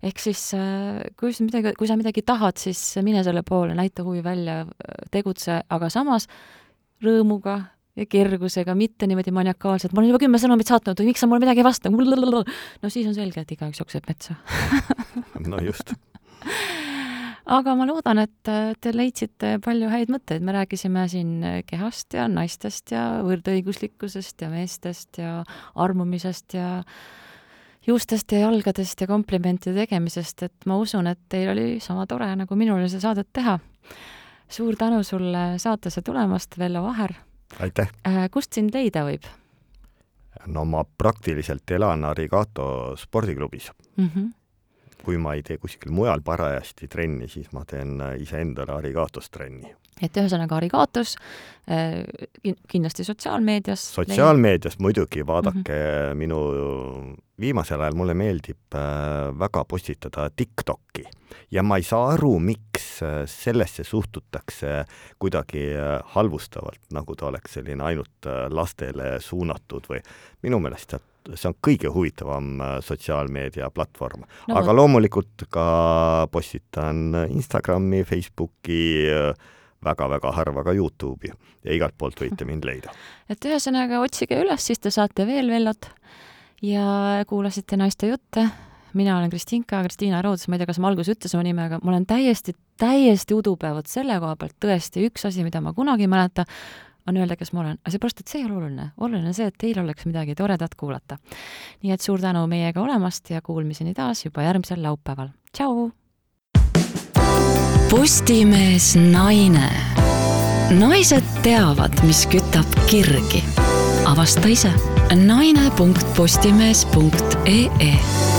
ehk siis äh, kui sa midagi, kui sa midagi tahad, siis mine selle poole, näita huvi välja, tegutse, aga samas rõõmuga ja kergusega, mitte niimoodi maniakaalselt, ma olen juba kümme sõnumit saatnud miks sa mulle midagi ei vasta, no siis on selge, et igaüks jookseb metsa. No just aga ma loodan, et te leidsite palju häid mõtteid, me rääkisime siin kehast ja naistest ja võrdõiguslikkusest ja meestest ja armumisest ja juustest ja jalgadest ja komplimentide tegemisest, et ma usun, et teil oli sama tore, nagu minul oli seda saadet teha. suur tänu sulle saatesse tulemast, Vello Vaher! aitäh! kust sind leida võib? no ma praktiliselt elan Arigato spordiklubis mm. -hmm. Kui ma ei tee kuskil mujal parajasti trenni, siis ma teen iseendale Arigatos trenni. et ühesõnaga Arigatos äh, kindlasti sotsiaalmeedias? sotsiaalmeedias muidugi, vaadake mm -hmm. minu viimasel ajal mulle meeldib äh, väga postitada TikTok'i ja ma ei saa aru, miks äh, sellesse suhtutakse kuidagi äh, halvustavalt, nagu ta oleks selline ainult lastele suunatud või minu meelest see on kõige huvitavam sotsiaalmeedia platvorm no,. aga loomulikult ka postitan Instagrami, Facebooki väga-väga harva ka Youtube'i ja igalt poolt võite mind leida. et ühesõnaga otsige üles, siis te saate veel Vellot ja kuulasite Naiste jutte. mina olen Kristinka, Kristiina Roots, ma ei tea, kas ma alguses ütlesin oma nime, aga ma olen täiesti, täiesti udupea, vot selle koha pealt tõesti üks asi, mida ma kunagi ei mäleta, on öelda, kes ma olen, aga seepärast, et see ei ole oluline. oluline on see, et teil oleks midagi toredat kuulata. nii et suur tänu meiega olemast ja kuulmiseni taas juba järgmisel laupäeval. tšau! Postimees Naine. naised teavad, mis kütab kirgi. Avasta ise. naine.postimees.ee